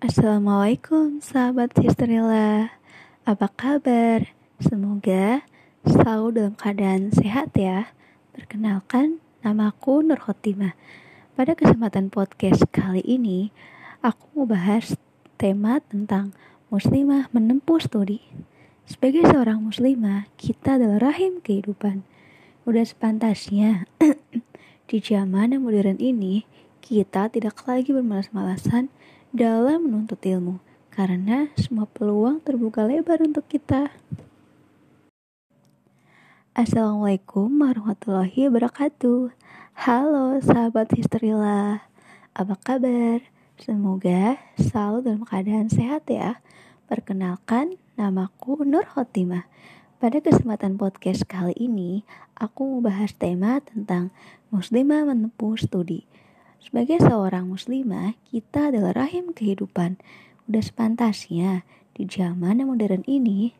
Assalamualaikum sahabat Histerila Apa kabar? Semoga selalu dalam keadaan sehat ya. Perkenalkan, namaku Nur Khotimah. Pada kesempatan podcast kali ini Aku mau bahas tema tentang muslimah menempuh studi. Sebagai seorang muslimah, kita adalah rahim kehidupan. Udah sepantasnya Di zaman yang modern ini, kita tidak lagi bermalas-malasan dalam menuntut ilmu, karena semua peluang terbuka lebar untuk kita. Assalamualaikum warahmatullahi wabarakatuh. Halo sahabat Histerila, apa kabar? Semoga selalu dalam keadaan sehat ya. Perkenalkan, namaku Nur Khotimah. Pada kesempatan podcast kali ini, aku mau bahas tema tentang muslimah menempuh studi. Sebagai seorang muslimah, kita adalah rahim kehidupan. Udah sepantasnya di zaman yang modern ini,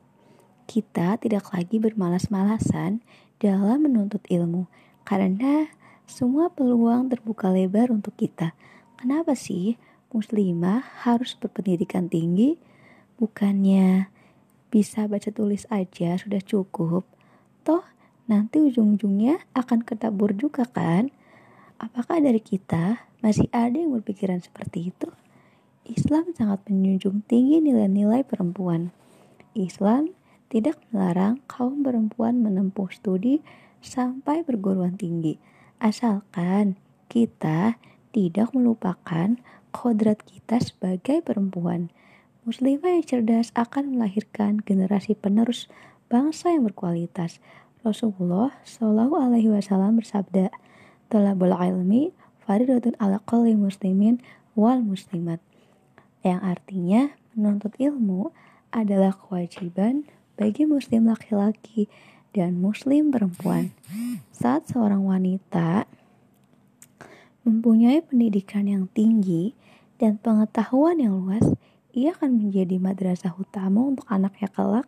kita tidak lagi bermalas-malasan dalam menuntut ilmu karena semua peluang terbuka lebar untuk kita. Kenapa sih muslimah harus berpendidikan tinggi? Bukannya bisa baca tulis aja sudah cukup. Toh nanti ujung-ujungnya akan ketabur juga kan? Apakah dari kita masih ada yang berpikiran seperti itu? Islam sangat menjunjung tinggi nilai-nilai perempuan. Islam tidak melarang kaum perempuan menempuh studi sampai perguruan tinggi, asalkan kita tidak melupakan kodrat kita sebagai perempuan. Muslimah yang cerdas akan melahirkan generasi penerus bangsa yang berkualitas. Rasulullah Shallallahu Alaihi Wasallam bersabda, talabul ilmi faridatun ala kulli muslimin wal muslimat yang artinya menuntut ilmu adalah kewajiban bagi muslim laki-laki dan muslim perempuan. Saat seorang wanita mempunyai pendidikan yang tinggi dan pengetahuan yang luas, ia akan menjadi madrasah utama untuk anaknya kelak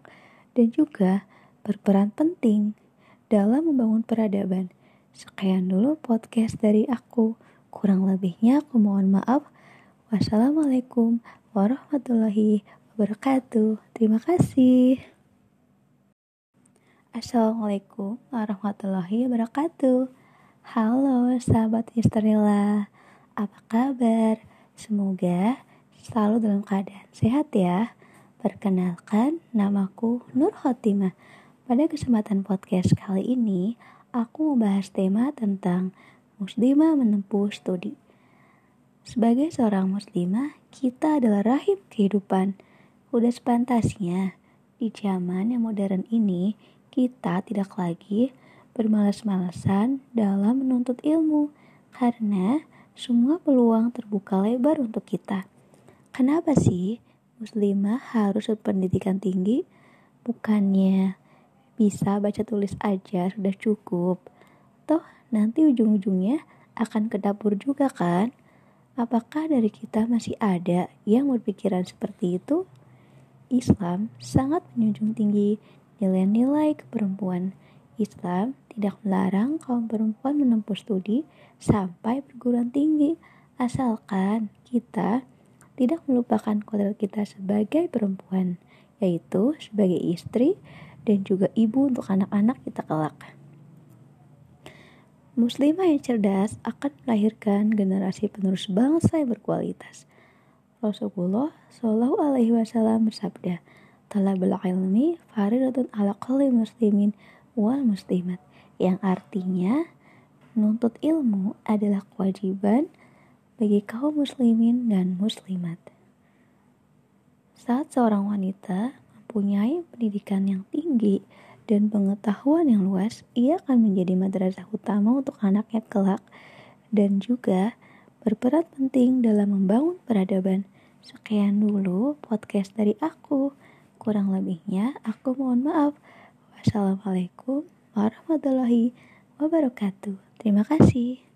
dan juga berperan penting dalam membangun peradaban Sekian dulu podcast dari aku. Kurang lebihnya aku mohon maaf. Wassalamualaikum warahmatullahi wabarakatuh. Terima kasih. Assalamualaikum warahmatullahi wabarakatuh. Halo sahabat Histerila, apa kabar? Semoga selalu dalam keadaan sehat ya. Perkenalkan, namaku Nur Khotimah. Pada kesempatan podcast kali ini, aku membahas tema tentang muslimah menempuh studi. Sebagai seorang muslimah, kita adalah rahim kehidupan. Udah sepantasnya, di zaman yang modern ini, kita tidak lagi bermalas-malasan dalam menuntut ilmu, karena semua peluang terbuka lebar untuk kita. Kenapa sih muslimah harus berpendidikan tinggi? Bukannya bisa baca tulis aja sudah cukup. Toh nanti ujung-ujungnya akan ke dapur juga kan? Apakah dari kita masih ada yang berpikiran seperti itu? Islam sangat menjunjung tinggi nilai-nilai keperempuan. Islam tidak melarang kaum perempuan menempuh studi sampai perguruan tinggi, asalkan kita tidak melupakan kodrat kita sebagai perempuan, yaitu sebagai istri dan juga ibu untuk anak-anak kita kelak. Muslimah yang cerdas akan melahirkan generasi penerus bangsa yang berkualitas. Rasulullah Shallallahu Alaihi Wasallam bersabda, "Talabul ilmi faridatun ala kulli muslimin wal muslimat." Yang artinya, menuntut ilmu adalah kewajiban bagi kaum muslimin dan muslimat. Saat seorang wanita mempunyai pendidikan yang tinggi dan pengetahuan yang luas, ia akan menjadi madrasah utama untuk anaknya kelak dan juga berperan penting dalam membangun peradaban. Sekian dulu podcast dari aku. Kurang lebihnya aku mohon maaf. Wassalamualaikum warahmatullahi wabarakatuh. Terima kasih.